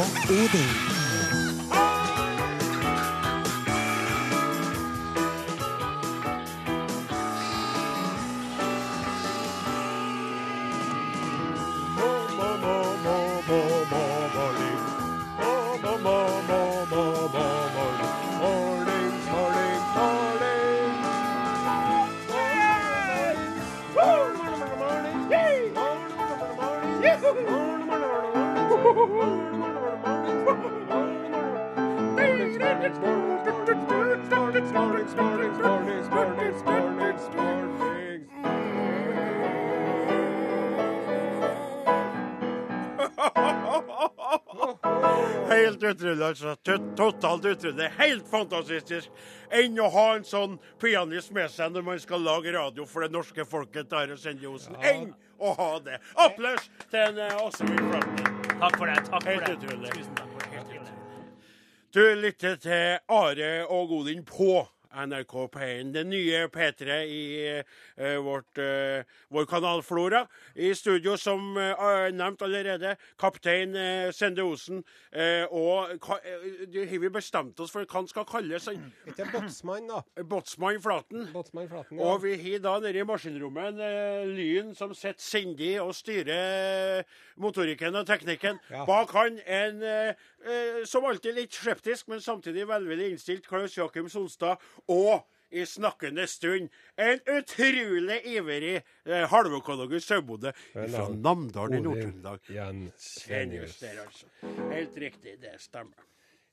Are og altså. Totalt utrolig. Helt fantastisk. Enn å ha en sånn pianist med seg når man skal lage radio for det norske folket. Are Sende Osen. Enn å ha det. Applaus til eh, Åsmund Flaten. Takk for det. takk for Helt det. utrolig. Tusen takk for det. Helt utrolig. Du lytter til Are og Godin på NRK P1, det nye P3 i eh, vårt, eh, vår kanalflora. I studio, som eh, nevnt allerede, kaptein eh, Sende Osen. Eh, og ka, eh, har vi bestemt oss for hva han skal kalles. Ikke båtsmann, da. Båtsmann Flaten. Båtsmann Flaten, ja. Og vi har da nede i maskinrommet en Lyn som sitter sindig og styrer motorikken og teknikken. Ja. Bak han en eh, som alltid litt skeptisk, men samtidig velvillig innstilt Klaus Jakim Solstad. Og i snakkende stund en utrolig ivrig eh, halvøkologisk sauebonde fra Namdalen i Nord-Trøndelag. Senius der, altså. Helt riktig, det stemmer.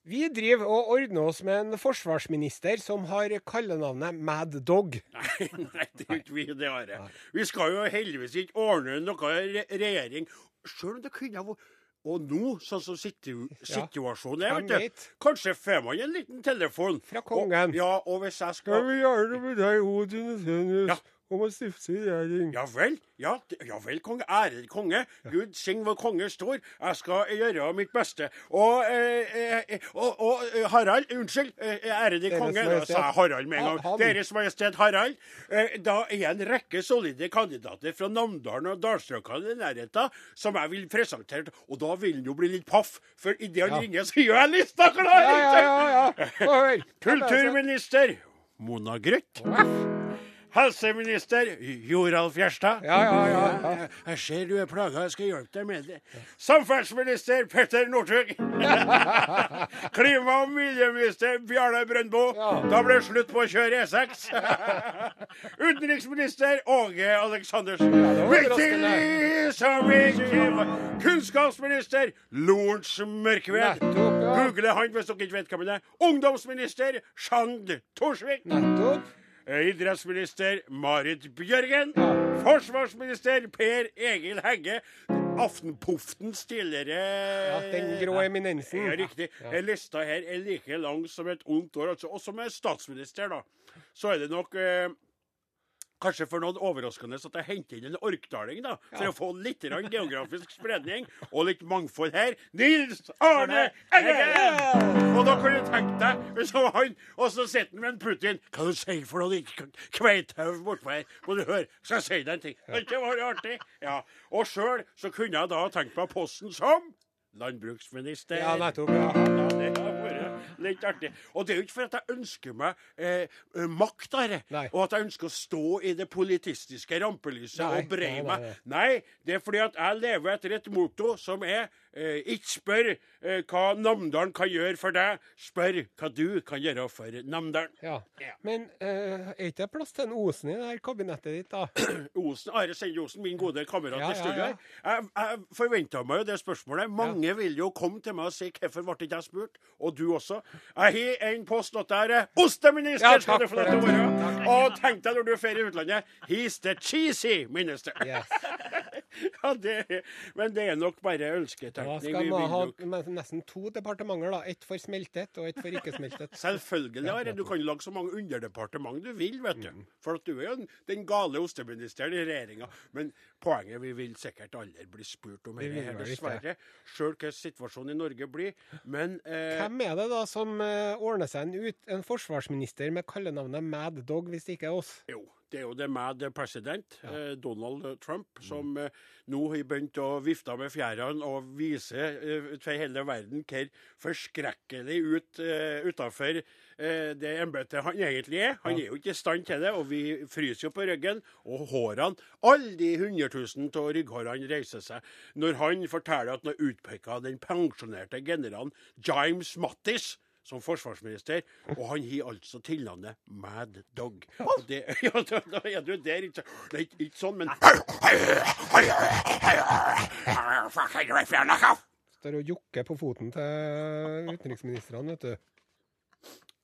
Vi driver og ordner oss med en forsvarsminister som har kallenavnet Mad Dog. Nei, nei, det er ikke vi det har. Vi skal jo heldigvis ikke ordne noe re regjering. Selv om det kunne ha vært Og nå, sånn som situ situasjonen er, vet du, kanskje får man en liten telefon. Fra kongen. Og, ja, og hvis jeg skal vi gjøre det med deg, Odin og Ja. Om å stifte regjering? Ja vel, ja, ja vel, konge. Ærede konge. Gud sign vår konge står. Jeg skal gjøre mitt beste. Og, eh, eh, og, og eh, Harald, unnskyld, eh, ærede konge. Da sa Harald med en gang. Han. Deres Majestet Harald. Eh, da er en rekke solide kandidater fra Namdalen og dalstrøkene i nærheten som jeg vil presentere. Og da vil han jo bli litt paff, for idet han Ja. ringer, så gjør jeg lista klar! Ja, ja, ja. ja. Kulturminister Mona Grøth. Helseminister Joralf Gjerstad. Ja, ja, ja, ja. Jeg- ser du er plaga, jeg skal hjelpe deg med det. Samferdselsminister Petter Northug. Klima- og miljøminister Bjarne Brøndbo. Ja. Da blir det slutt på å kjøre E6. Utenriksminister Åge Aleksandersen. Viktig som ikke Kunnskapsminister Lorentz Mørkved. Google han hvis dere ikke vet hvem han er. Ungdomsminister Sjand Torsvik. Nettopp. Eh, Idrettsminister Marit Bjørgen. Forsvarsminister Per Egil Hegge. Aftenpoftens tidligere Ja, den grå eminensen. Ja, riktig. Ja. Lista her er like lang som et ondt år. Altså. Og som er statsminister, da, så er det nok eh, Kanskje for noen overraskende at jeg henter inn en orkdaling, da, for å få litt geografisk spredning og litt mangfold her. Nils Arne Eggen! Og da kan du tenke deg hvis han var han, og så sitter han med en Putin Hva du sier for noe kveithaug bortpå her? Må du høre? Skal jeg si deg en ting? Det ikke var artig? Ja. Og sjøl så kunne jeg da tenkt meg posten som landbruksminister. Ja, nettopp. Ja. Litt artig. Og det er jo ikke for at jeg ønsker meg eh, eh, makt, og at jeg ønsker å stå i det politistiske rampelyset Nei, og bre nei, nei, meg. nei. Det er fordi at jeg lever etter et motto som er ikke spør eh, hva Namdalen kan gjøre for deg, spør hva du kan gjøre for Namdalen. Ja. Ja. Men eh, er ikke plass til en Osen i det her kabinettet ditt, da? Osen, Are Sende Osen, min gode kamerat Ja, i ja, studio ja. her. Jeg, jeg forventa meg jo det spørsmålet. Mange vil jo komme til meg og si hvorfor ble ikke jeg spurt? Og du også. Jeg har en post at der er osteminister, Ja, skal takk du få for lov til å det. være. Og tenk deg når du ferie i utlandet, he's the cheesy minister. Yes. ja, det, men det er nok bare Da skal man ha nok nesten to departementer, da. Ett for smeltet og ett for ikke smeltet. Selvfølgelig, Are. Du kan lage så mange underdepartement du vil, vet du. For at du er jo den gale osteministeren i regjeringa. Men poenget vi vil sikkert aldri bli spurt om dette, dessverre. Sjøl hva situasjonen i Norge blir. Men eh, Hvem er det da som eh, ordner seg en, ut, en forsvarsminister med kallenavnet Mad Dog, hvis det ikke er oss? jo, Det er jo det mad president, ja. Donald Trump, som mm. nå har begynt å vifte med fjærene og vise eh, til hele verden hvor forskrekkelig ut utafor eh, det embetet han egentlig er. Han er jo ikke i stand til det, og vi fryser jo på ryggen. Og hårene, alle de hundretusen av rygghårene reiser seg når han forteller at han har utpeka den pensjonerte generalen James Mattis som forsvarsminister, og han har altså tilnavnet Mad Dog. Og det, ja, da, da er du der, ikke, det er ikke, ikke sånn, men Står og jokker på foten til utenriksministrene, vet du.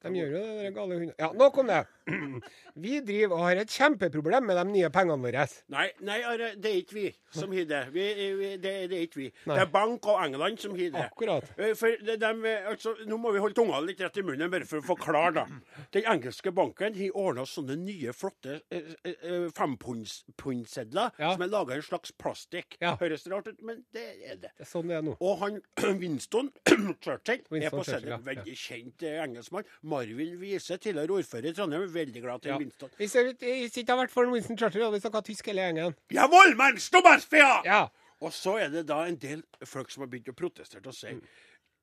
De gjør jo det, de gale hundene. Ja, nok om det. Vi driver og har et kjempeproblem med de nye pengene våre. Nei, nei det er ikke vi som har det. Vi, vi, det, det er ikke vi. Nei. Det er Bank og England som har det. Akkurat. Eh, For de, dem, eh, altså, nå må vi holde tunga litt rett i munnen, bare for å forklare. da. Den engelske banken har ordna sånne nye, flotte eh, fempundsedler Ja. som er laga i en slags plastikk. Ja. Høres rart ut, men det er det. Det er sånn det er nå. Og han Winston Churchill er på seddelen. ja. Veldig kjent eh, engelskmann. Marvin Wiese, tidligere ordfører i Trondheim, er veldig glad til Ja. Winston. Hvis det ikke har vært for Winston Churchill, hadde vi snakka tysk hele gjengen. Jawohl, mein Stummersfia! Ja. Og så er det da en del folk som har begynt å protestere og si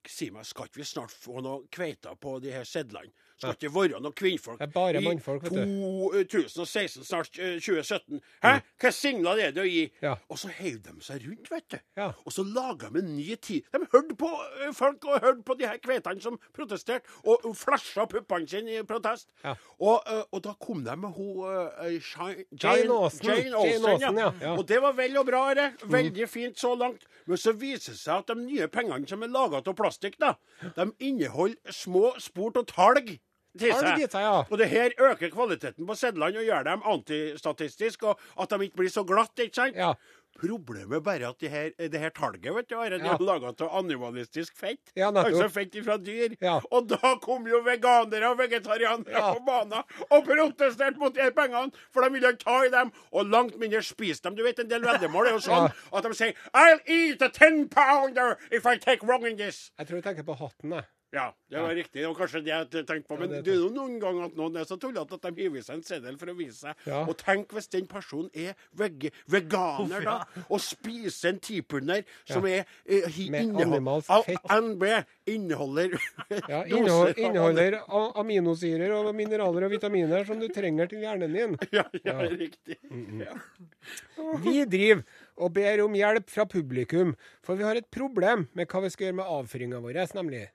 Si meg, skal ikke vi snart få noe kveita på de her sedlene? Skal ikke være noen kvinnfolk Det er bare mannfolk, vet du. 2016, snart eh, 2017? Hæ? Hva signal er det å gi? Ja. Og så heiv de seg rundt, vet du. Ja. Og så laga de en ny tid. De hørte på eh, folk og hørte på de her kveitene som protesterte, og flasha puppene sine i protest. Ja. Og, eh, og da kom de med hun uh, Jane Austen. Jane Austen, ja. Ja. Og det var vel og bra. Det. Veldig fint så langt. Men så viser det seg at de nye pengene som er laga av plastikk, da, de inneholder små sport og talg. Til seg. ja. Og det her øker kvaliteten på sedlene og gjør dem antistatistiske, og at de ikke blir så glatte. ikke sant? Ja. Problemet bare at det her, det her talget vet du, er Ja. laga av animalistisk fett. Ja, altså fett fra dyr. Ja. Og da kom jo veganere og vegetarianere Ja. på banen og protesterte mot de pengene, for de ville ikke ta i dem, og langt mindre spise dem. Du vet, En del veddemål er jo sånn at de sier I'll eat a ten pounder if I take wrong in this. Jeg tror du tenker på hatten, jeg. Ja, det var riktig. Det var kanskje det jeg tenkte på. Men det er det er jo noen ganger at noen er så tullete at de hiver seg en seddel for å vise seg. Ja. Og tenk hvis den personen er veg veganer, da, og spiser en tipunder som er eh, hi- Med innehold- animalsk Al- fett. NB inneholder Ja, doser innehold, inneholder aminosyrer og mineraler og vitaminer som du trenger til hjernen din. Ja, ja, riktig. Ja. Vi driver og ber om hjelp fra publikum, for vi har et problem med hva vi skal gjøre med avføringa vår, nemlig.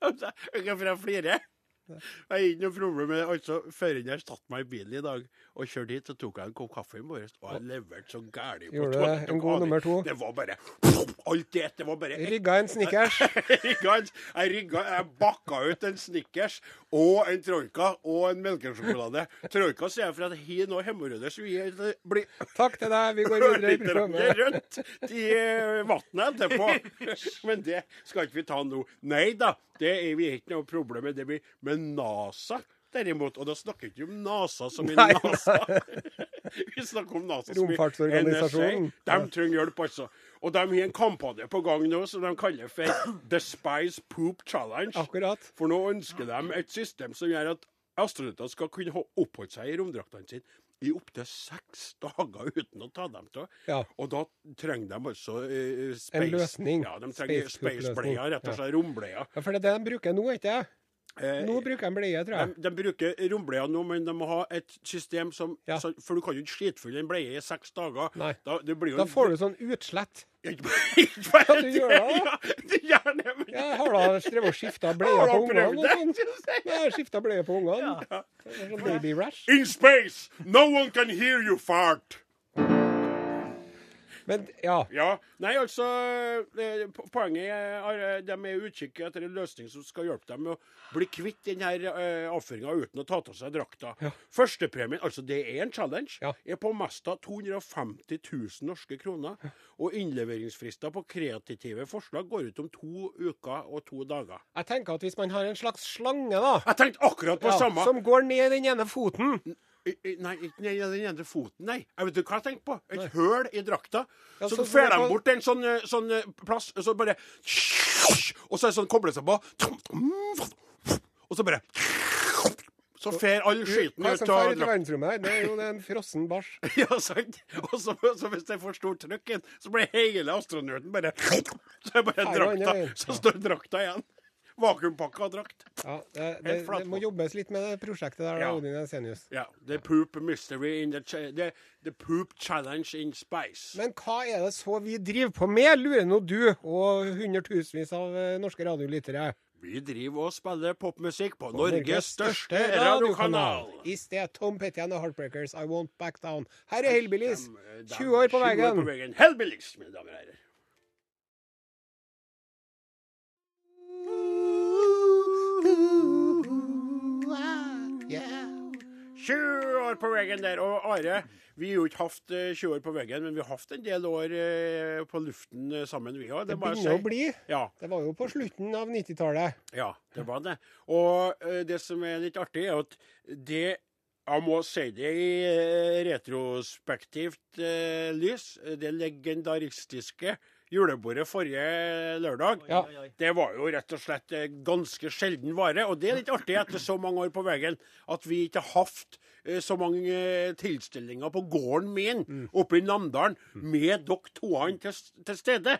Altså, jeg flirer? Jeg har ikke noe problem med det. Altså, Før jeg satt meg i bilen i dag og kjørte hit, så tok jeg en kopp kaffe i morges, og jeg leverte så gæli på Gjorde det? En god nummer to? Det var bare Alt det det var bare Rigga en snickers. Jeg rigga jeg bakka ut en Snickers og en Troika og en melkesjokolade. Troika sier jeg for at har noe hemoroider, så vi blir Takk til deg. Vi går videre i programmet. rødt i eh, vannet etterpå. Men det skal ikke vi ta nå. Nei da, det er vi ikke noe problem med. Det blir med NASA. Derimot, og da snakker vi ikke om NASA som i NASA. Vi snakker om NASA som i. NSA. De trenger hjelp, altså. Og de har en kampanje på gang nå som de kaller for The Spice Poop Challenge. Akkurat. For nå ønsker de et system som gjør at astronauter skal kunne ha oppholdt seg i romdraktene sine i opptil seks dager uten å ta dem av. Ja. Og da trenger de altså eh, space En løsning. Ja, de trenger space-bleier, space rett og slett. Rombleier. Ja, for det er det de bruker nå, ikke det? Eh, Nå bruker de bleie, tror jeg. de, de bruker rombleier nå, men de må ha et system som Ja. så, For du kan jo ikke skitfylle en bleie i seks dager. Nei. Da, Da får du sånn utslett. Ikke bare- det! Ja, du gjør det, men Ja, har da drevet og skifta bleie på ungene? Ja, skifta bleie på ungene. Ja. Sånn baby rash. In space, no one can hear you fart. Men ja. Ja, nei altså eh, Poenget er at de er utkikk etter en løsning som skal hjelpe dem med å bli kvitt denne uh, avføringa uten å ta av seg drakta. Førstepremien, altså det er en challenge, Ja. er på Mesta 250 000 norske kroner. Og innleveringsfrister på kreative forslag går ut om to uker og to dager. Jeg tenker at hvis man har en slags slange, da, Jeg tenkte akkurat på ja, samme. som går ned den ene foten Nei, ikke nei, den ene foten, nei. Jeg vet du hva jeg tenkte på? Et høl i drakta. Ja, så så får de kan... bort en sånn, eh, sånn eh, plass, så bare Og så er det sånn kobler seg på. Og så bare Så fer all skitten ut av verdensrommet her, det er jo en frossen bæsj. Ja, sant? Og så, så hvis det er for stort trykk, inn, så blir hele astronauten bare Så er bare drakta. Så står drakta igjen. Vakuumpakka drakt. Ja, det, det, det må jobbes litt med det prosjektet der, Ja. Odin Ensenius. Ja. The poop mystery in the, the, the poop challenge in space. Men hva er det så vi driver på med, lurer nå du og hundretusenvis av eh, norske radiolyttere? Vi driver og spiller popmusikk på, På Norges største radiokanal. I sted Tom Petty and the Heartbreakers, I Won't Back Down. Her er Hellbillies. Dem- dem- 20 år på 20 veggen. på veggen. Hellbillies, mine damer og herrer. 20 år på veggen der. Og Are, vi har jo ikke hatt eh, 20 år på veggen, men vi har hatt en del år eh, på luften eh, sammen, vi òg. Det begynner å bli. Ja, Det var jo på slutten av 90-tallet. ja, det var det. Og eh, det som er litt artig, er at det jeg må si det i eh, retrospektivt eh, lys. Det legendaristiske julebordet forrige lørdag. Ja. Det var jo rett og slett ganske sjelden vare. Og det er litt artig etter så mange år på veggen at vi ikke har hatt så mange eh, tilstelninger på gården min oppe i Namdalen med dere toene til, til stede.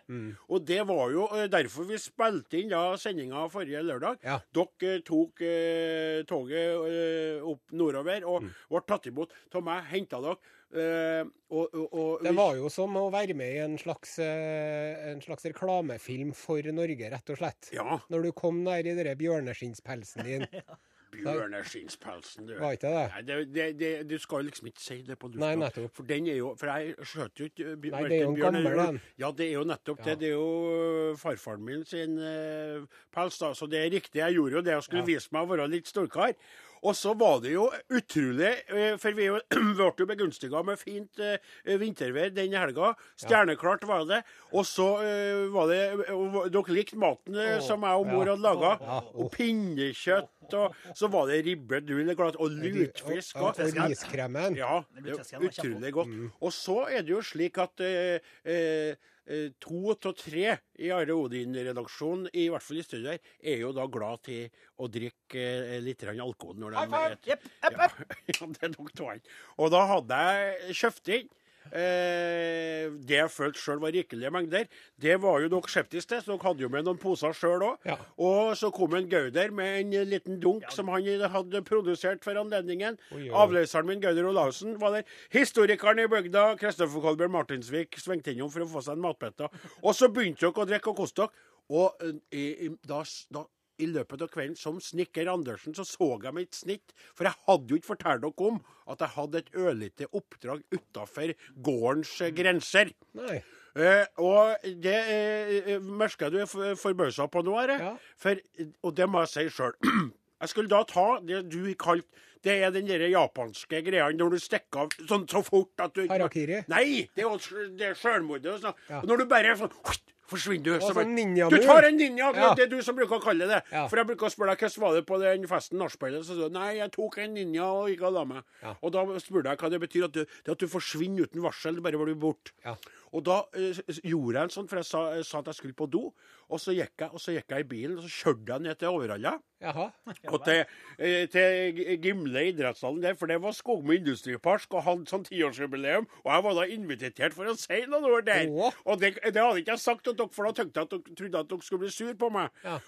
Og det var jo eh, derfor vi spilte inn da sendinga forrige lørdag. Ja. Dere eh, tok eh, toget eh, opp nordover og ble tatt imot av meg, henta dere. Uh, og, og, og Det var jo som å være med i en slags, eh, en slags reklamefilm for Norge, rett og slett. Ja. Når du kom der i den bjørneskinnspelsen din. Bjørneskinnspelsen, du. Var ikke det? Nei, det, det, det, du skal liksom ikke si det på lufta. Nei, nettopp. For den er jo For jeg skjøt jo ikke bjørn. Nei, det er jo en gammel en. Ja, det er jo nettopp Ja. det. Det er jo uh, farfaren min sin uh, pels, da. Så det er riktig. Jeg gjorde jo det. Jeg skulle Ja. vise meg å være litt storkar. Og så var det jo utrolig, uh, for vi ble jo begunstiga med fint uh, vintervær den helga. Stjerneklart var det. Og så uh, var det Dere likte maten som jeg og mor ja. hadde laga. Og pinnekjøtt, og så var det ribbe, du og lutfisk. Og, Og, og riskremen. ja, det var utrolig godt. Mm. Og så er det jo slik at eh, eh, eh, to av tre i Are Odin-redaksjonen, i hvert fall i studio her, er jo da glad til å drikke eh, litt alkohol når de er Jepp, Yep, ja, jepp. ja, det er nok. Og da hadde jeg kjøpt inn eh, det jeg følte sjøl var rikelige mengder. Det var jo dere skeptiske til, så dere hadde jo med noen poser sjøl òg. Ja. Og så kom en Gauder med en liten dunk som han hadde produsert for anledningen. Oi, oi. Avløseren min, Gauder Olavsen, var der. Historikeren i bygda, Kristoffer Kolbjørn Martinsvik, svingte innom for å få seg en matbete. Og så begynte dere å drikke og koste dere. Og eh, da, da i løpet av kvelden, som snekker Andersen, så så jeg mitt snitt. For jeg hadde jo ikke fortalt dere om at jeg hadde et ørlite oppdrag utafor gårdens eh, grenser. Nei. Eh, og det eh, merker jeg du er for- forbausa på nå, Are. Ja. For, og det må jeg si sjøl. Jeg skulle da ta det du kalte Det er den der japanske greia når du stikker av sånn så fort at du Harakiri? Nei, det er det er sjølmordet. sånn. Ja. Når du bare er sånn forsvinner du. Som så sånn. Du tar en ninja, Ja. det er du som bruker å kalle det. Ja. For jeg bruker å spørre deg hvordan var det på den festen nachspielet. Så sa du nei, jeg tok en ninja og gikk og la meg. Ja. Og da spurte jeg hva det betyr. At du, det at du forsvinner uten varsel. Bare blir borte. Og da eh, gjorde jeg en sånn, for jeg sa, jeg sa at jeg skulle på do. Og så gikk jeg, og så gikk jeg i bilen, og så kjørte jeg ned til Overhalla. Og til, eh, til Gimle idrettshallen der, for det var Skogmo industripark og hadde sånn tiårsjubileum. Og jeg var da invitert for å si noen ord der. Og det, det hadde ikke jeg sagt til dere, for da tenkte jeg at dere trodde at dere skulle bli sur på meg. Ja.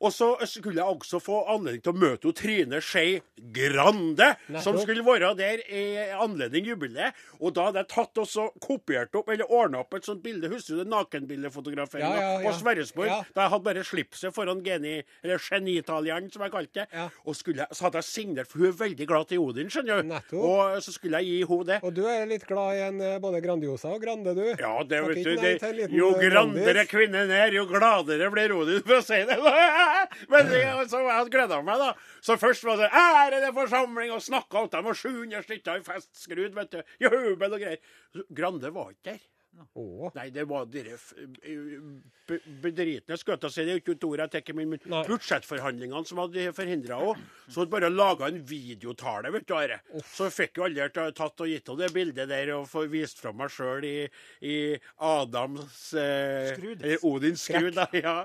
Og så skulle jeg også få anledning til å møte Trine Skei Grande, som skulle være der i anledning jubileet. Og da hadde jeg tatt og så kopiert opp, eller ordna opp et sånt bilde. Husker du det nakenbildefotograferinga Ja, ja, ja. på Sverresborg? Ja. Da jeg hadde bare slipset foran geni, eller genitalieren, som jeg kalte det. Ja. Og skulle, så hadde jeg signert, for hun er veldig glad til Odin, skjønner du. Nettopp. Og så skulle jeg gi henne det. Og du er litt glad i en eh, både Grandiosa og Grande, du? Ja, det vet du. Det, jo grandere kvinnen er, jo gladere blir Odin, for å si det. Men så jeg gleda meg, da. Så først var det ære det forsamling, og snakka om dem, og 700 stykker i festskrud, vet du. Jubel og greier. Grande var ikke der. Å. Nei, det var dere bedritne, skulle jeg si. Det er ikke et ord jeg tar i min munn. Budsjettforhandlingene som hadde forhindra henne. Så hadde bare laga en videotale, vet du. Are. Så fikk jo aldri tatt og gitt henne det bildet der og få vist fram meg sjøl i, i Adams eh, Skrud. Eller Odins skrud, da. Ja.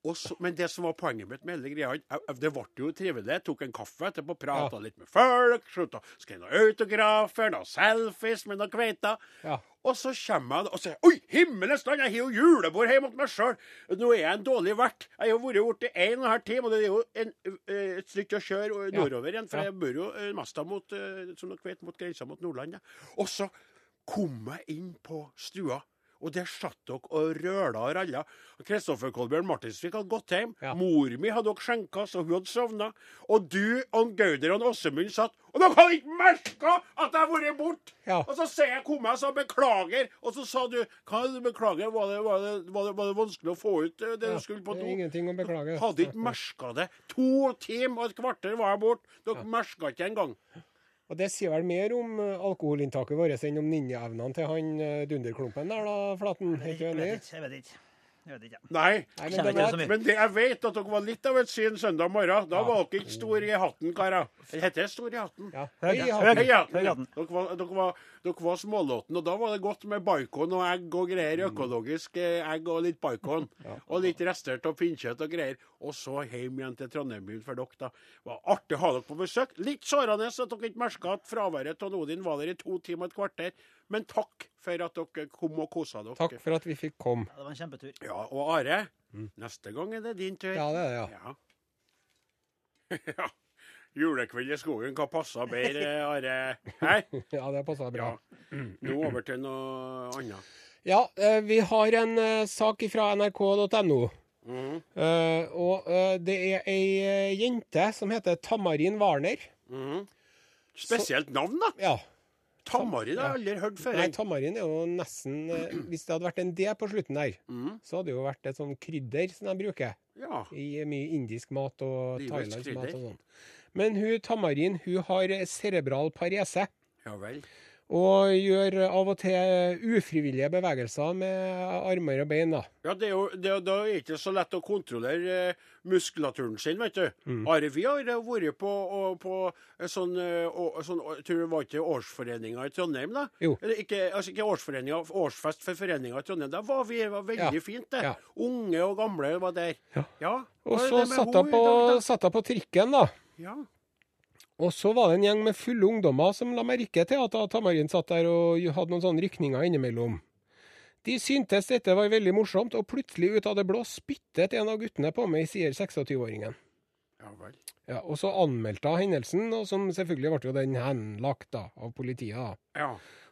Så, men det som var poenget mitt med hele greia, det ble jo trivelig. Jeg tok en kaffe etterpå, prata litt med folk, slutta, skrev noen autografer, noen selfies med noen kveiter. Ja. Og så kommer jeg og sier Oi, himmelens land, jeg har jo julebord hjemme hos meg sjøl. Nå er jeg en dårlig vert. Jeg har vært borte en og en halv time, og det er jo en, eh, et stykke å kjøre nordover igjen. For jeg bor jo eh, mest mot, eh, som dere vet, mot grensa mot Nordland. Og så kom jeg inn på stua. Og der satt dere og røla og ralla. Kristoffer Kolbjørn Martinsvik hadde gått hjem. Ja. Mor mi hadde dere skjenka, så hun hadde sovna. Og du og Gauder og Åsemund satt Og dere hadde ikke merka at jeg har vært borte! Ja. Og så sier jeg kom jeg og sa beklager, og så sa du hva er det du beklager, var det, var det, var det, var det vanskelig å få ut det Ja, du skulle på do? Ingenting å beklage. Hadde ikke merka det. To timer og et kvarter var jeg borte. Dere merka ikke engang. Og det sier vel mer om eh, alkoholinntaket vårt enn om ninjeevnene til han eh, dunderklumpen der, da, Flaten? Jeg vet ikke. Jeg vet ikke. Nei. Nei, men det var. Men det, jeg vet at dere var litt av et syn søndag morgen. Da Ja. var dere ikke stor i hatten, karer. Det heter stor i hatten. ja. Høy- i hatten. Dere var, dere var, dere var smålåten, og da var det godt med bacon og egg og greier. Økologisk eh, egg og litt bacon. Og litt rester av pinnkjøtt og greier. Og så hjem igjen til Trondheim for dere, da. Det var artig å ha dere på besøk. Litt sårende at dere ikke merka at fraværet av Odin var der i to timer og et kvarter. Men takk for at dere kom og kosa dere. Takk for at vi fikk komme. Ja, det var en kjempetur. Ja, og Are, neste gang er det din tur. Ja, det er det, ja. Ja. ja. Julekveld i skogen, hva passer bedre, Are? Hæ? Ja, det passa bra. Ja. Nå over til noe annet. Ja, eh, vi har en eh, sak fra nrk.no. Mm. Eh, og det er ei jente som heter Tamarin Warner. Mhm. Spesielt navn, da. Ja. Tamarin har jeg aldri hørt før. Nei, Tamarin er jo nesten eh, Hvis det hadde vært en D på slutten der, mm. så hadde det jo vært et sånn krydder som de bruker Ja. i mye indisk mat og thailandsk mat og sånn. Men hun Tamarin hun har cerebral parese. ja vel. Og gjør av og til ufrivillige bevegelser med armer og bein. da. Ja, det er jo, det, Da er det ikke så lett å kontrollere eh, muskulaturen sin, vet du. Mm. Arvi har eh, vært på, på sånn, eh, sånn Tror du var ikke årsforeninga i Trondheim, da? Jo. Ikke, altså ikke årsforeninga, årsfest for foreninga i Trondheim. Da var vi det var veldig Ja. fint, det. Ja. Unge og gamle var der. Ja. ja. Og så satt hun på, på trikken, da. Ja. Og så var det en gjeng med fulle ungdommer som la merke til at Tamarin satt der og hadde noen sånne rykninger innimellom. De syntes dette var veldig morsomt, og plutselig ut av det blå spyttet en av guttene på meg, sier 26-åringen. ja vel. Ja, og så anmeldte hun hendelsen, og som selvfølgelig ble jo den henlagt da, av politiet. da. Ja.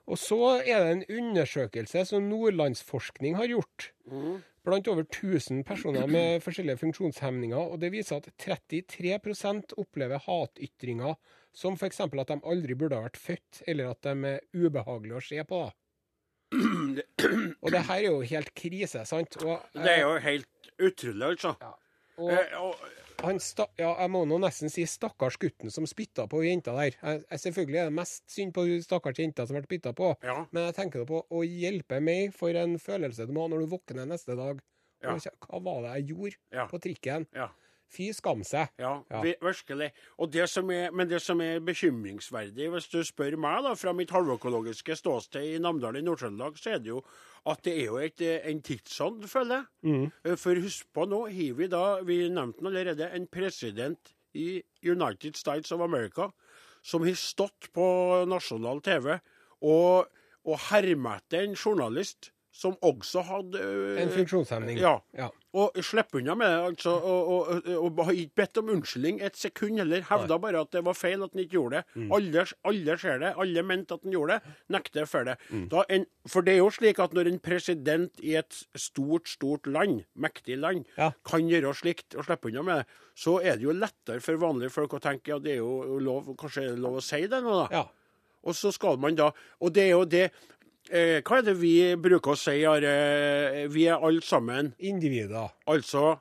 Og så er det en undersøkelse som Nordlandsforskning har gjort Mm. blant over 1000 personer med forskjellige funksjonshemninger, og det viser at 33% opplever hatytringer som f.eks. at de aldri burde ha vært født, eller at de er ubehagelige å se på. Og det her er jo helt krise, sant? Og, Det er jo helt utrolig, altså. og Eh, og, ja, jeg må nå nesten si stakkars gutten som spytta på jenta der. Jeg, jeg, selvfølgelig er det mest synd på stakkars jenta som ble spytta på, ja. men jeg tenker på å hjelpe meg for en følelse du må ha når du våkner neste dag. Ja. Hva var det jeg gjorde på trikken? ja. Fy skam seg. Ja, Ja. virkelig. Og det som er, men det som er bekymringsverdig, hvis du spør meg da, fra mitt halvøkologiske ståsted i Namdal i Nord-Trøndelag, så er det jo at det er jo et, eh, en tidsånd, føler jeg. Mm. For husk på nå, har vi da, vi nevnte den allerede, en president i United States of America som har stått på nasjonal TV og, og hermet etter en journalist som også hadde øh, En funksjonshemning. Ja. Ja. Og slippe unna med det, altså. Og, og, og, og har ikke bedt om unnskyldning et sekund heller. Hevda bare at det var feil at han ikke gjorde det. Mm. Alle, alle ser det. Alle mente at han gjorde det. Nekter for det. Mm. Da en, for det er jo slik at når en president i et stort, stort land, mektig land, Ja. kan gjøre slikt og slippe unna med det, så er det jo lettere for vanlige folk å tenke ja, det er jo lov, kanskje er det lov å si det nå, da. ja. Og så skal man da Og det er jo det eh, Hva er det vi bruker å si? Are? Vi er alle sammen Individer. Altså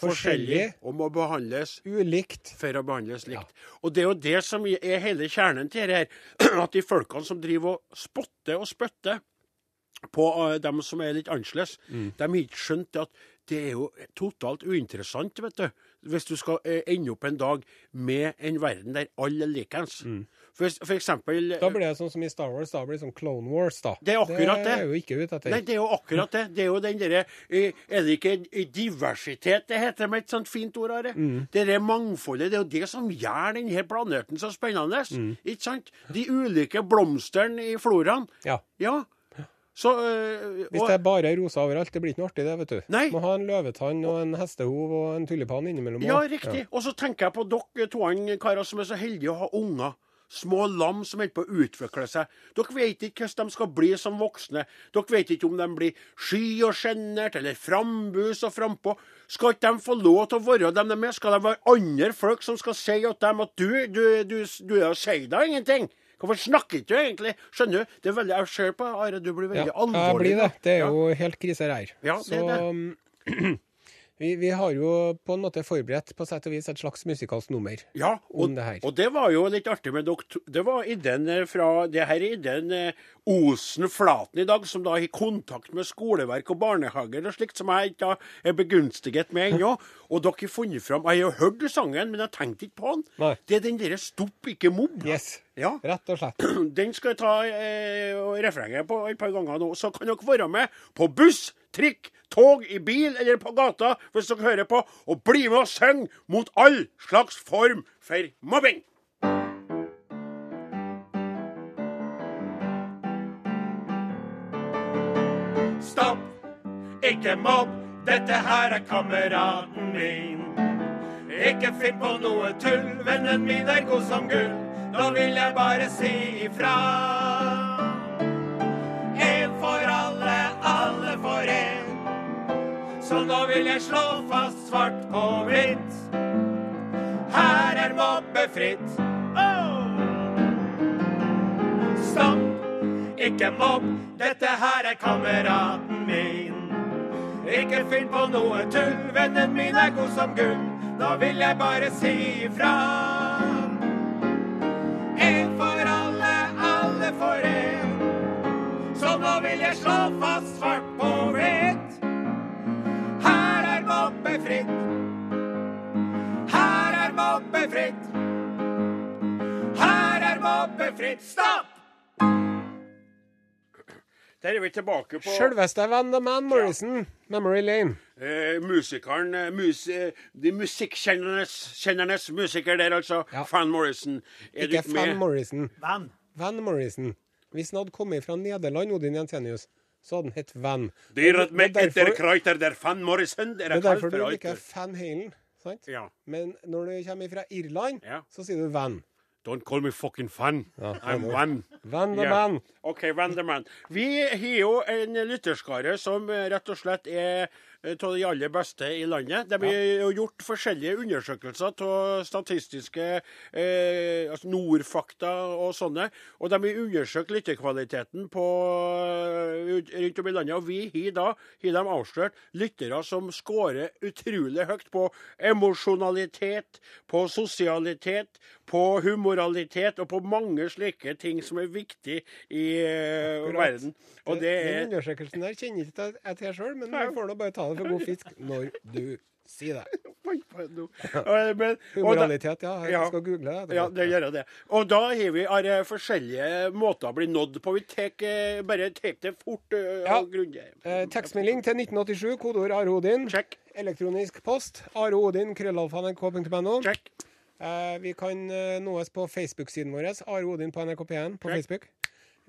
forskjellige forskjellig og må behandles Ulikt. for å behandles likt. Og det er jo det som er hele kjernen til her. At de folkene som driver og spotter og spytter på eh, dem som er litt annerledes, de har ikke skjønt at det er jo totalt uinteressant, vet du. Hvis du skal eh, ende opp en dag med en verden der alle er likens. For, for eksempel Da blir det sånn som i Star Wars, da blir det sånn Clone Wars, da. Det er akkurat det. er jo ikke ute etter. Nei, det er jo akkurat det. Det er jo den derre eh, Er det ikke eh, diversitet det heter med et sånt fint ord, Are? Mm. Det derre mangfoldet. Det er jo det som gjør denne planeten så spennende. Mm. Ikke sant? De ulike blomstene i floraen. Ja. Ja. Så øh, Hvis det er bare rosa overalt, det blir ikke noe artig, det, vet du. Nei. Må ha en løvetann og en hestehov og en tulipan innimellom. Ja, riktig. riktig. Og så tenker jeg på dere to karer som er så heldige å ha unger. Små lam som holder på å utvikle seg. Dere vet ikke hvordan de skal bli som voksne. Dere vet ikke om de blir sky og sjenert, eller frambus og frampå. Skal ikke de få lov til å være dem de er? Skal det være andre folk som skal si til dem at du, du, du, du du sier da ingenting? Hvorfor snakker ikke du egentlig? Skjønner du? Det er veldig, Jeg ser på Are, du blir Ja, veldig jeg alvorlig. blir det. Det er jo helt krise her. Ja, det er Så mm, vi, vi har jo på en måte forberedt på sett og vis et slags musikalsk nummer. Ja, og, om det her. og det var jo litt artig med dere. Det var ideen eh, fra Det her er ideen eh, Osen Flaten i dag, som da har kontakt med skoleverk og barnehager og slikt, som jeg ikke er begunstiget med ennå. Og dere har funnet fram Jeg har hørt sangen, men jeg tenkte ikke på den. Nei. Det er den derre 'Stopp, ikke mobb'. Yes. Ja. Rett og slett. Den skal jeg ta eh, refrenget på et par ganger nå. Så kan dere være med på buss, trikk, tog, i bil eller på gata hvis dere hører på, og bli med og synge mot all slags form for mobbing. Stopp, ikke mobb, dette her er kameraten min. Ikke finn på noe tull, vennen min er god som gull. Nå vil jeg bare si ifra. Så nå vil jeg slå fast svart på hvitt. Her er mobbefritt. Oh! Stopp, ikke mobb, dette her er kameraten min. Ikke finn på noe tull, vennen min er god som gull. Nå vil jeg bare si ifra. En for alle, alle for en. Så nå vil jeg slå fast svart mobbefritt. Her er mobbefritt. Her er mobbefritt. Stopp! Der er vi tilbake på Sjølveste Van the Man Morrison, Memory Lane. eh, musikeren eh, mus, eh, De musikkjennernes musiker der, altså. Ja. Van Morrison. Er Ikke du Van? Morrison. Van. Van Morrison. Hvis han hadde kommet fra Nederland, Odin Jensenius, så hadde han hett Van. Dyret Det med er etter Kreuter der Van Morrison. Der Det er er derfor du liker. Van Halen. Sant? Ja. Men når du kommer fra Irland, Ja. så sier du Van. Don't call me fucking fan. I'm one. Van the Ja. Man. OK, Vanderman. Vi har jo en lytterskare som rett og slett er av de aller beste i landet. De har ja. gjort forskjellige undersøkelser av statistiske eh, altså Nordfakta og sånne. Og de har undersøkt lytterkvaliteten på, eh, rundt om i landet. Og vi har da har de avslørt lyttere som scorer utrolig høyt på emosjonalitet, på sosialitet, på humoralitet og på mange slike ting som er viktig i uh, verden. Og det Den er undersøkelsen der kjenner ikke til- jeg til sjøl, men jeg får nå bare ta det for god fisk når du sier det. Men- Humoralitet, ja. Jeg skal google det. Ja, det gjør jeg det. Og da har vi are, forskjellige måter å bli nådd på. Vi tek, eh, bare tar det fort eh, Ja. Eh, tekstmelding til 1987, kodeord Are Odin. Check. Elektronisk post areodin.krøllalfa.nrk.no. Check. Vi kan eh, nåes på Facebook-siden vår, Are Odin på NRK P1 på. Facebook.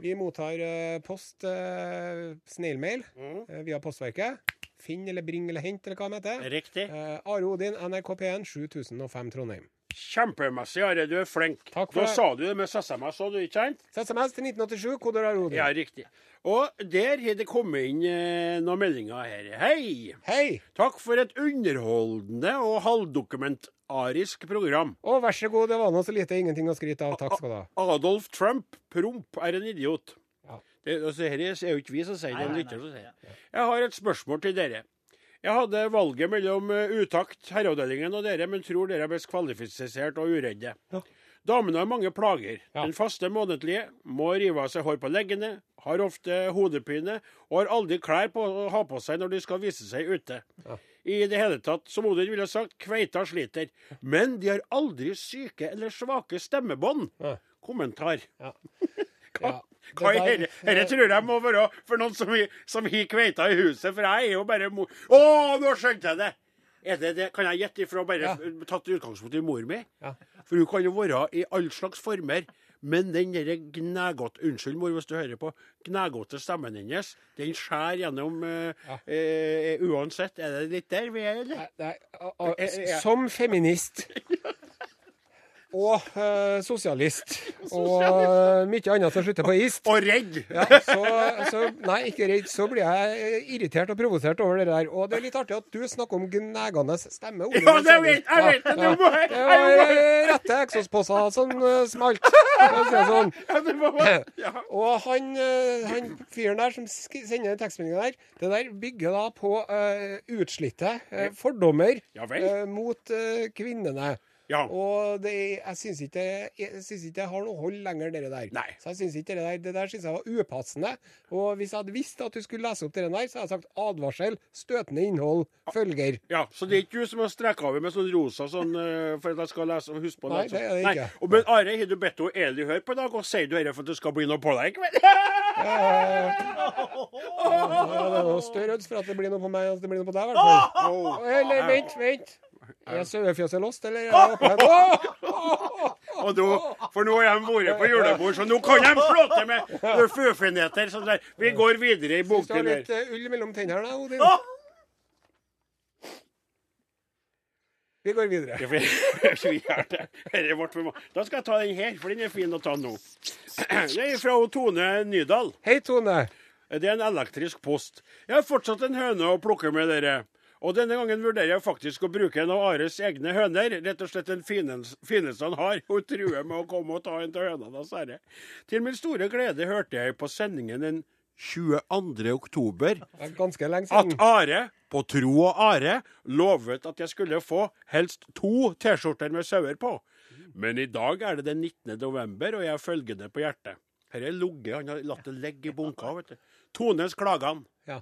Vi mottar eh, post, eh, snailmail Mm. eh, via Postverket. Finn eller bring eller hent, eller hva det heter. Riktig. Eh, Are Odin, NRK P1, 7005 Trondheim. Kjempemessig, Are. Du er flink. Takk for da det. sa du det med SMS òg, du, ikke sant? SMS til 1987, kodeord Are Odin. Ja, riktig. Og der har det kommet inn eh, noen meldinger her. Hei! Hei! Takk for et underholdende og halvdokumentarisk program. Å, vær så god, det var nå så lite ingenting å skryte av. Takk skal du ha. Adolf Trump, promp, er en idiot. Ja. Det, altså, her er jo ikke vi som sier det, er lytter som sier det. Jeg har et spørsmål til dere. Jeg hadde valget mellom eh, Utakt, Herreavdelingen og dere, men tror dere er best kvalifisert og uredde. Ja. Damene har mange plager. Ja. Den faste månedlige må rive av seg hår på leggene, har ofte hodepine og har aldri klær på å ha på seg når de skal vise seg ute. Ja. I det hele tatt, som Odin ville sagt, kveita sliter. Men de har aldri syke eller svake stemmebånd. Ja. kommentar. Ja. Hva, Ja, hva er det der- dette? Dette tror jeg må være for noen som som har kveita i huset, for jeg er jo bare mor... Å, nå skjønte jeg det! Er det det? Kan jeg gjette ifra bare Ja. tatt utgangspunkt i mor mi? Ja. For hun kan jo være i all slags former. Men den derre gnagåte Unnskyld, mor, hvis du hører på. Gnagåte stemmen hennes, den skjærer gjennom eh, Ja. eh, Uansett. Er det litt der vi er, eller? Nei, nei, Eh, eh, Som feminist og uh, sosialist og uh, mye annet som slutter på ist, Og redd! ja, så, så Nei, ikke redd. Så blir jeg irritert og provosert over det der. Og det er litt artig at du snakker om gnegende stemme. Ole Ja, det vet jeg! vet det, Ja, du må, Det var rette eksosposer som uh, smalt. for å si det sånn. ja, ja. Og han, eh, han fyren der som sk- sender den tekstmeldinga der, det der bygger da på utslitte fordommer Ja mot kvinnene. Ja. Og det, jeg syns ikke, jeg synes ikke det har noe hold lenger, det der. Nei. Så jeg synes ikke Det der Det der synes jeg var upassende. Og hvis jeg hadde visst at du skulle lese opp det der, så hadde jeg sagt advarsel, støtende innhold, følger. Ja, Så det er ikke du som har streka over med sånn rosa sånn eh, for at jeg skal lese og huske på det? Nei, det er det ikke. Og, men Are, har du bedt henne Eli høre på i dag, og sier du dette for at det skal bli noe på deg i kveld? Ja, det er noe større odds for at det blir noe på meg enn at det blir noe på deg, i hvert fall. Eller vent, vent. Er sauefjøset låst, eller er det åpent? Åh! Og nå, for nå har de vært på julebord, så nå kan de slå til med. Sånn der. Vi går videre i Du har litt eh, ull mellom tennene, Odin. Vi går videre. Er Da skal jeg ta den her, for den er fin å ta nå. Det er fra Tone Nydal. Hei, Tone. Det er en elektrisk post. Jeg har fortsatt en høne å plukke med dere. Og denne gangen vurderer jeg faktisk å bruke en av Ares egne høner. Rett og slett den fineste han har. Hun truer med å komme og ta en av hønene, dessverre. Til min store glede hørte jeg på sendingen den 22. oktober er at. Are, på tro og are, lovet at jeg skulle få helst to T-skjorter med sauer på. Men i dag er det den 19. november, og jeg har følgende på hjertet. Her er logget, han har latt det ligge i bunker, vet du. Tones klagan. Ja.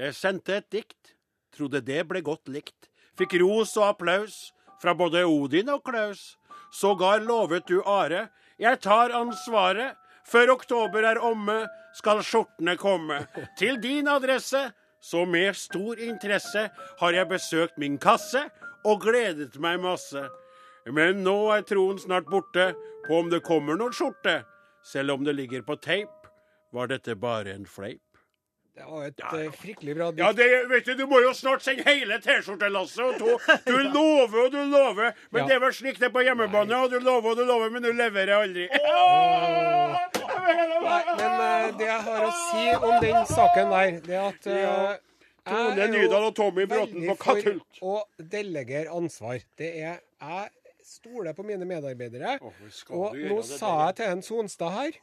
Jeg sendte et dikt, trodde det ble godt likt. Fikk ros og applaus fra både Odin og Klaus. Sågar lovet du Are, jeg tar ansvaret. Før oktober er omme, skal skjortene komme. Til din adresse, så med stor interesse har jeg besøkt min kasse og gledet meg masse. Men nå er troen snart borte på om det kommer noen skjorte. Selv om det ligger på teip, var dette bare en fleip. Det var et eh, fryktelig bra dikt. Ja, det, vet du, du må jo snart sende hele T-skjortelasset. og to- Du lover og du lover, men Ja. det er vel slik det er på hjemmebane. Og du lover og du lover, men du leverer aldri. Nei, men uh, det jeg har å si om den saken der, det er at uh, Tone Nydal og Tommy Bråten på Katult. å delegere ansvar. Det er Jeg stoler på mine medarbeidere. Oh, Og nå sa jeg til en Sonstad her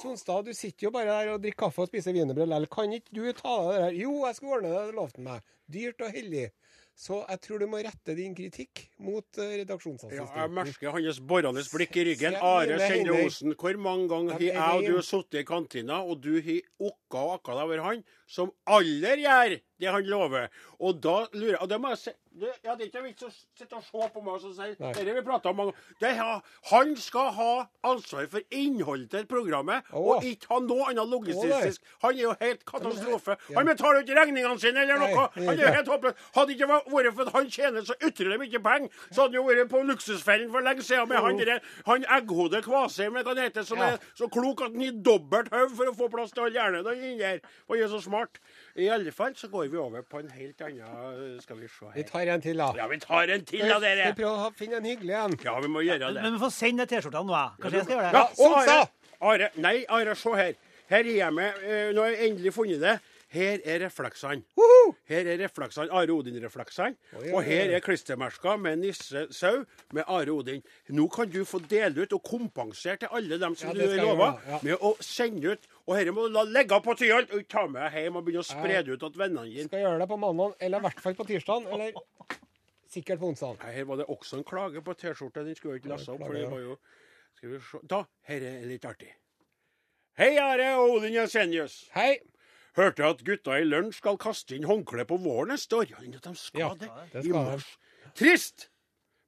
Sonstad, du sitter jo bare der og drikker kaffe og spiser wienerbrød likevel. Kan ikke du ta deg det der? Jo, jeg skal ordne det, det lovte han meg. Dyrt og hellig. Så jeg tror du må rette din kritikk mot redaksjonsassistenten. Ja, jeg merker hans borrende blikk i ryggen. Are Sende. Osen, hvor mange ganger har jeg og du sittet i kantina, og du har og akka over han, som aldri gjør det han lover. Og da lurer jeg Og det må jeg si det, ja, det er ikke vits å sitte og se på meg og si. Dette vi prata om mange ganger. Han skal ha ansvar for innholdet til programmet, Åh. og ikke ha noe annet logistisk. Han er jo helt katastrofe. Han betaler jo ikke regningene sine eller noe. Han er jo helt håpløs. Hadde ikke vært for at han tjener så utrolig mye penger, så hadde han jo vært på luksusfellen for lenge siden med han derre Han egghodet Kvasheim, som er så klok at han gir dobbelt hode for å få plass til all hjernen inni der. Og er så smart. I alle fall så går vi over på en helt annen Skal vi se Vi her. tar en til, da. Ja, vi tar en til da, dere. vi prøver å finne en hyggelig en? Ja, vi må gjøre det. Men vi får sende T-skjortene nå, jeg. Kanskje jeg skal gjøre det? Ja, og Are, Are, nei, Are, se her. Her er jeg med eh, Nå har jeg endelig funnet det. Her er refleksene. Her er refleksene, Are Odin-refleksene. Og her er klistremerker med Nisse Sau med Are Odin. Nå kan du få dele ut og kompensere til alle dem som Ja, du lover, lova, ja. med å sende ut. Og dette må du la legge på tyren og ta med deg hjem og begynne å spre det ut til vennene dine. Skal gjøre det på mandag, eller i hvert fall på tirsdag. Eller sikkert på onsdag. Nei, Her var det også en klage på T-skjorta. Den skulle jeg ikke lese opp. for det var jo... Skal vi se. Da, dette er litt artig. Hei, Are og Odin Jensenius. Hei! Hørte at gutta i lunsj skal kaste inn håndkle på våren neste år. Ja, de skal Ja, det. det skal I mars. Trist!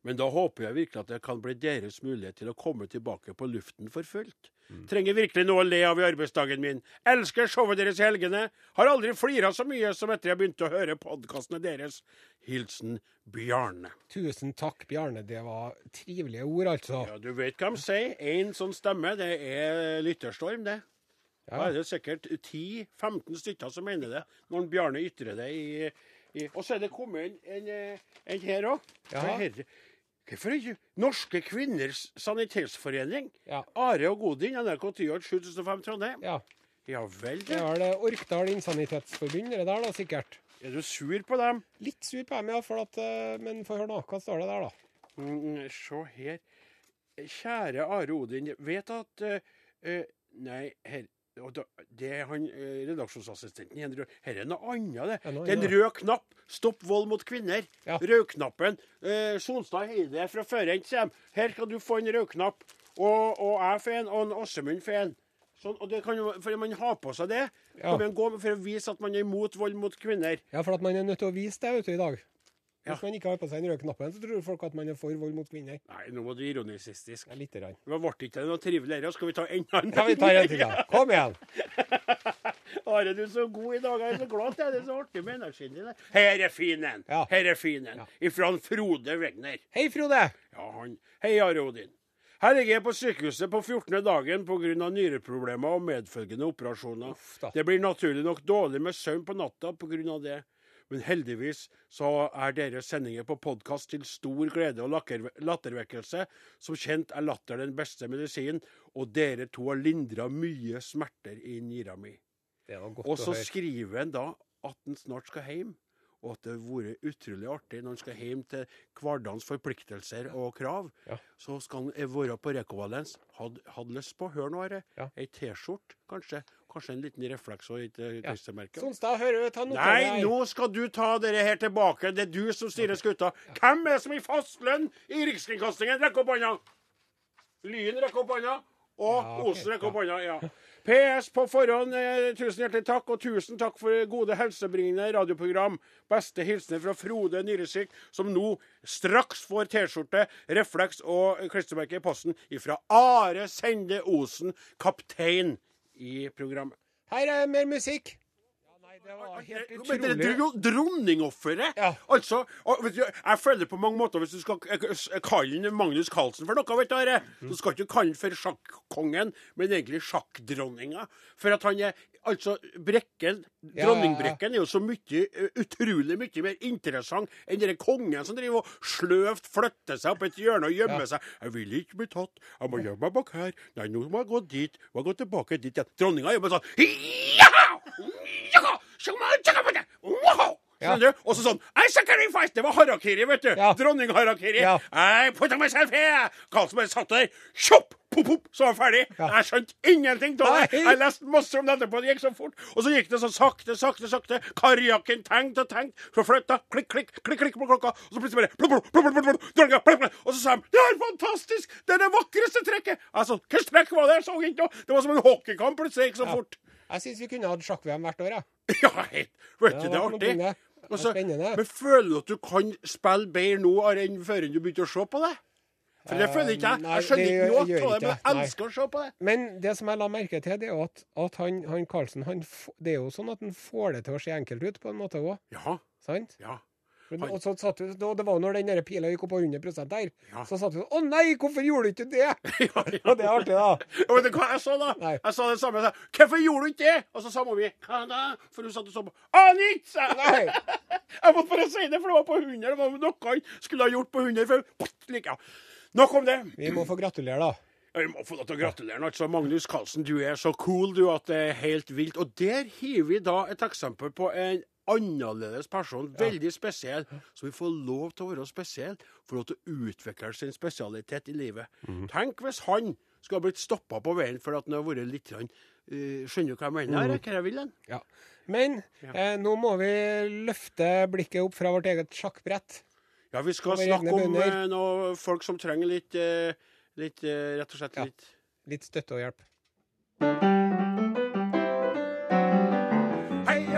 Men da håper jeg virkelig at det kan bli deres mulighet til å komme tilbake på luften for fullt. Trenger virkelig noe å le av i arbeidsdagen min. Elsker showet deres i helgene. Har aldri flira så mye som etter jeg begynte å høre podkastene deres. Hilsen Bjarne. Tusen takk, Bjarne. Det var trivelige ord, altså. Ja, du vet hva de sier. Én sånn stemme, det er lytterstorm, det. Da er det sikkert 10-15 stykker som mener det, når Bjarne ytrer det i, i Og så er det kommet en, en, eh, en her òg. Ja. Hvorfor ikke Norske Kvinners Sanitetsforening? Ja. Are og Godin, NRK Tyholt 7005 Trondheim. ja. Ja vel, Det det. er Orkdal Innsanitetsforbund, det der da, sikkert. Er du sur på dem? Litt sur på dem, ja, for at, eh, men få høre nå. Hva står det der, da? Mm, se her. Kjære Are Odin, vet at eh, Nei, her og da, det er han eh, redaksjonsassistenten. Her er noe annet, det. Det er en rød knapp. Stopp vold mot kvinner. Ja. Rødknappen. Eh, Sonstad Heide fra førhent, sier de. Her skal du få en rødknapp. Og, og jeg får en, og Åsemund får en. Sånn, og det kan jo, for man har på seg det. Ja. Kan man gå for å vise at man er imot vold mot kvinner. Ja, for at man er nødt til å vise det ute i dag. Hvis man ikke har på seg den røde knappen, så tror folk at man er for vold mot kvinner. Nei, nå var du ironisistisk. Ja, lite grann. Det ble ikke noe trivelig her. Skal vi ta enda en? Ja, vi tar en til, da. Kom igjen. Are, du er så god i dag. Jeg er så glad til deg. Det er så artig med energien din. Her er fin en. Ja. Her er fin en. Ja. Ifra Frode Wegner. Hei, Frode. Ja, han. Hei, Are Odin. Her ligger jeg på sykehuset på 14. dagen pga. nyreproblemer og medfølgende operasjoner. Uff. Det blir naturlig nok dårlig med søvn på natta pga. det. Men heldigvis så er deres sendinger på podkast til stor glede og lattervekkelse. Som kjent er latter den beste medisinen, og dere to har lindra mye smerter i nyra mi. Og så skriver han da at han snart skal hjem, og at det har vært utrolig artig når han skal hjem til hverdagens forpliktelser og krav. Ja. Så skal han være på rekovalens. Hadde hadde lyst på, hør nå, Are, Ja. ei T-skjorte, kanskje. Kanskje en liten refleks og ikke Ja. klistremerke. Sonstad, hører du? Ta noe Nei, nå skal du ta dere her tilbake. Det er du som styrer skuta. Hvem er det som i fast lønn i Rikskringkastingen? Rekk opp hånda! Lyn rekk opp hånda. Og Ja, okay. Osen rekk opp hånda. Ja. PS på forhånd, eh, tusen hjertelig takk, og tusen takk for gode helsebringende radioprogram. Beste hilsener fra Frode Nyresvik, som nå straks får T-skjorte, refleks og klistremerke i posten ifra Are Sende Osen, kaptein i programmet. Her er mer musikk. Ja, nei, det var helt utrolig. Men det er dronningofferet! Ja. Altså, du, jeg føler på mange måter Hvis du skal kalle Magnus Carlsen for noe, vet du, så skal du ikke kalle han for sjakkongen, men egentlig sjakkdronninga. For at han er Altså, Brekken, dronningbrekken er jo så mye, eh, utrolig mye mer interessant enn den kongen som driver og sløvt flytter seg opp et hjørne og gjemmer Ja. seg. 'Jeg vil ikke bli tatt. Jeg må gjemme meg bak her. Nei, nå må jeg gå dit. Må jeg gå tilbake dit igjen.' Dronninga er jo bare sånn «Ja! Ja! Skjønner du? Og så sånn I sacrifice! Det var harakiri, vet du. Ja. Dronning-harakiri. Ja. I put myself here! Karlsen bare satt der. Kjopp! Pop, pop, så var han ferdig. Jeg skjønte ingenting av det. Jeg leste masse om det etterpå. Det gikk så fort. Og så gikk det så sakte, sakte, sakte. Karjakken tenkte og tenkte. Så flytta. Klikk, klikk, klikk, klikk på klokka. Og så plutselig bare. Og så sa de Det er fantastisk! Det er det vakreste trekket! Altså, hvilket trekk var det? Jeg så ikke noe. Det var som en hockeykamp. Plutselig gikk så fort. Jeg syns vi kunne hatt sjakk-VM hvert år, jeg. Ja, helt. Vet du, det er artig. Dumme. Det Og så- spennende. Men føler du at du kan spille bedre nå enn før du begynte å se på det? For det føler ikke jeg. Nei, Jeg skjønner ikke noe av det, men jeg. Nei. elsker å se på det. Men det som jeg la merke til, det er at, at han, han Karlsen han, Det er jo sånn at han får det til å se enkelt ut, på en måte òg. Ja, Sant? ja. Men, og så satt du, og det var når den pila gikk opp på 100 der, Ja. så satt du sånn Å nei, hvorfor gjorde du ikke det? ja, ja. Og det er artig, da. Og vet du hva jeg sa da? Nei. Jeg sa det samme. Jeg sa, 'Hvorfor gjorde du ikke det?' Og så sa mor mi 'Hva da?' For hun satt og så på. jeg. Jeg måtte bare si det, for det var på 100. Det var noe han skulle ha gjort på 100. For, like. Nok om det. Vi må få gratulere, da. Jeg må få lov til å gratulere. Altså, Magnus Carlsen, du er så cool du at det er helt vilt. Og der har vi da et eksempel på en annerledes person, veldig spesiell, som vi får lov til å være spesiell, for lov til å utvikle sin spesialitet i livet. Tenk hvis han skulle ha blitt stoppa på veien for at han har vært litt grann, eh, Skjønner du hva jeg mener? Mm. Hva jeg vil hen? Ja. Men eh, nå må vi løfte blikket opp fra vårt eget sjakkbrett. Ja, vi skal snakke om eh, noe folk som trenger litt, eh, litt eh, Rett og slett Ja. litt Litt støtte og hjelp.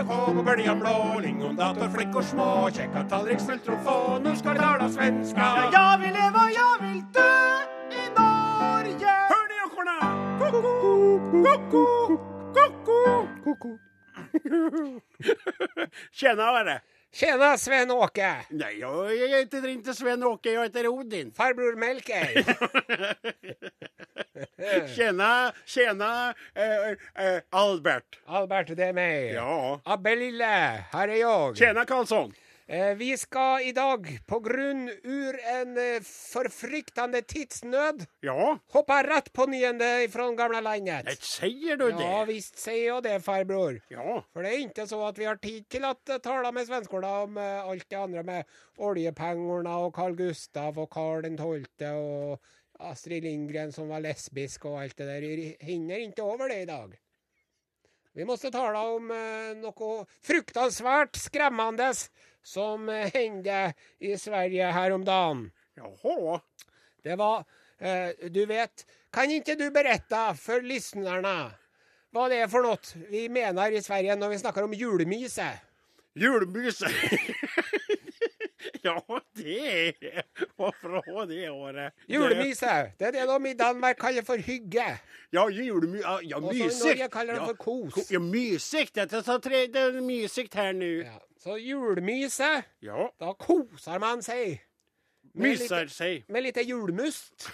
Bølja K på böljan blå, lingondatorflickor små, Kjekka tallriksfullt och få, nu ska vi tala svenska. Jeg vil leve og jeg vil dø i Norge. Hør de ekorna! Tjena, var det? Tjena Sven-Åke! Nej, jag, jag heter inte Sven-Åke, jag heter Odin. Farbror Melker! Tjena, tjena eh, eh, Albert. Albert, det är mig. Ja. Abbe Lille, här är jag. Tjena Karlsson. Eh, skal i dag, på grunn ur en forfryktende tidsnød, tidsnöd, Ja, hoppe rett på nyende från gamle landet. det sier du Ja, visst sier jag det, farbror. Ja. For det er ikke så at vi har tid til at eh, tale med svenskorna om eh, alt det andre med oljepengene og Carl Gustav og den 12. og Astrid Lindgren som var lesbisk og alt det der. Vi hinner ikke over det i dag. Vi måste tale om eh, noe fruktansvært skremmende som eh, hendte i Sverige her om dagen. Jaha. Det var eh, Du vet, kan ikke du berette for lyssnarna hva det er for noe vi mener i Sverige når vi snakker om julemyse? Julemyse? ja, det är... Vad fra det året. Julemyse, det er det de i Danmark kaller for hygge. Ja, julemy Ja, ja Og i. Norge kaller de ja. for kos. Ja, mysigt. Det er tre, det är mysigt her nå. Ja. Så julemyse, Ja. da koser man seg. Myser litt, seg. med lite julmust,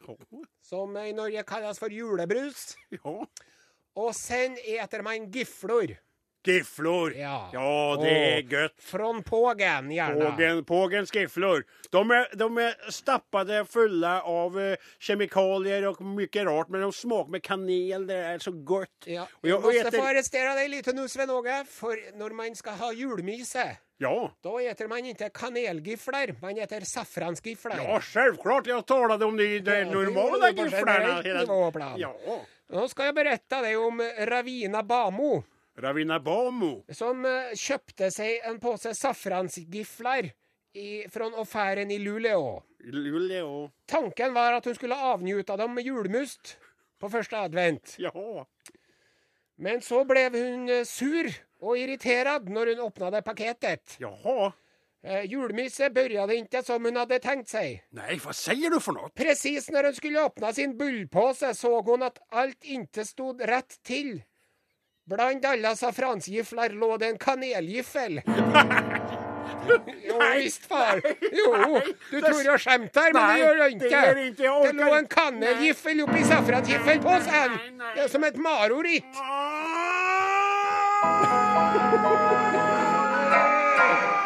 som i Norge kalles for julebrus. ja. Og sen eter man giflor. Gifflor. Ja. Ja, det er godt. Från pågen, gjerne. Pågen, pågen skiflor. De er, de er stappade fulle av kjemikalier og mye mycket rart, men de smaker med kanel. Det er så godt. Ja, Og jeg måste äter, få arrestere deg litt nå, Sven Åge. For når man skal ha julmyse, ja. da spiser man ikke kanelgifler, man spiser safransgifler. ja, selvklart! Jeg talade om det, de Ja, normale nivåplan. Ja. Nå skal jeg berette deg om Ravina Bamo, Ravina Bamo. som eh, kjøpte seg en pose safransgifler fra affæren i Luleå. Luleå. Tanken var at hun skulle avnjuta dem med julmust på første advent. Ja. Men så ble hun eh, sur og irritert når hun åpna det paketet. Jaha. Eh, julmyset begynte ikke som hun hadde tenkt seg. Nei, hva sier du for noe? Precis når hun skulle åpne sin bullpåse så hun at alt ikke stod rett till. Bland alle safransgifler lå det en kanelgiffel. jo, visst far. Jo, du tror jeg skjemter, men det gjør du det lå jag. Det låg en kanelgiffel oppi i. Det er som et maroritt.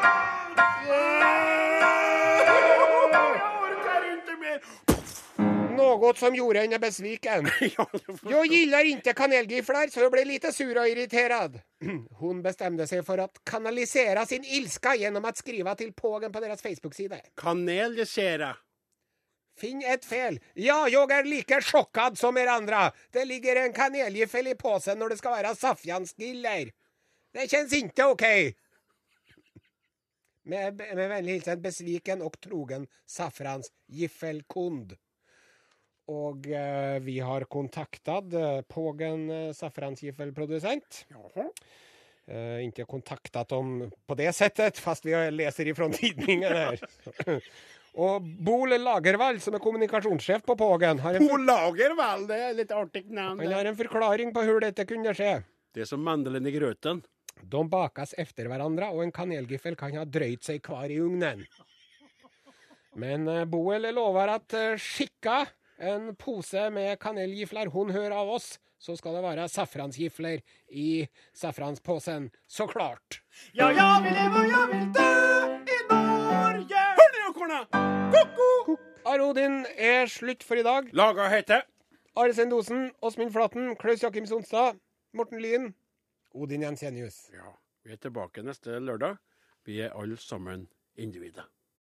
Jag Något som gjorde henne besviken. Jag gillar inte kanelgifflar så jag blev lite sur och irriterad. Hon bestämde sig för att kanalisera sin ilska genom att skriva till pågen på deras Facebook-sida. Kanelgessera. Finn ett fel. Ja, jag är lika chockad som er andra. Det ligger en kanelgiffel i påsen när det ska vara saffransgiller. Det känns inte okej. Med, med vänlig hilsen besviken och trogen saffransgiffelkund. Og eh, vi har kontaktet eh, Pågen eh, saffransgiffelprodusent. Jaha. Eh, inte kontaktat dem på det sättet, fast vi läser ifrån tidningen här. Og Bol Lagervall, som er kommunikasjonssjef på Pågen, har en, Bo Lagervall, det er litt artig navn. han har en forklaring på hvordan dette kunne skje. Det er som mandelen i grøten. De bakas efter hverandre, og en kanelgiffel kan ha drøyt seg kvar i ugnen. Men Boel lover at skicka en pose med kanelgifler hun hører av oss, så skal det være safransgifler i saffranspåsen, såklart. Ja, ja, vi lever, og jeg vil dø i Norge. Hör korna! Ko-ko! Arodin er slutt for i dag. Laga heter Are Sendosen, Åsmund Flaten, Klaus Jakim Sonstad, Morten Lyen, Odin Jensenius. Ja, vi er tilbake neste lørdag. Vi er alle sammen individer.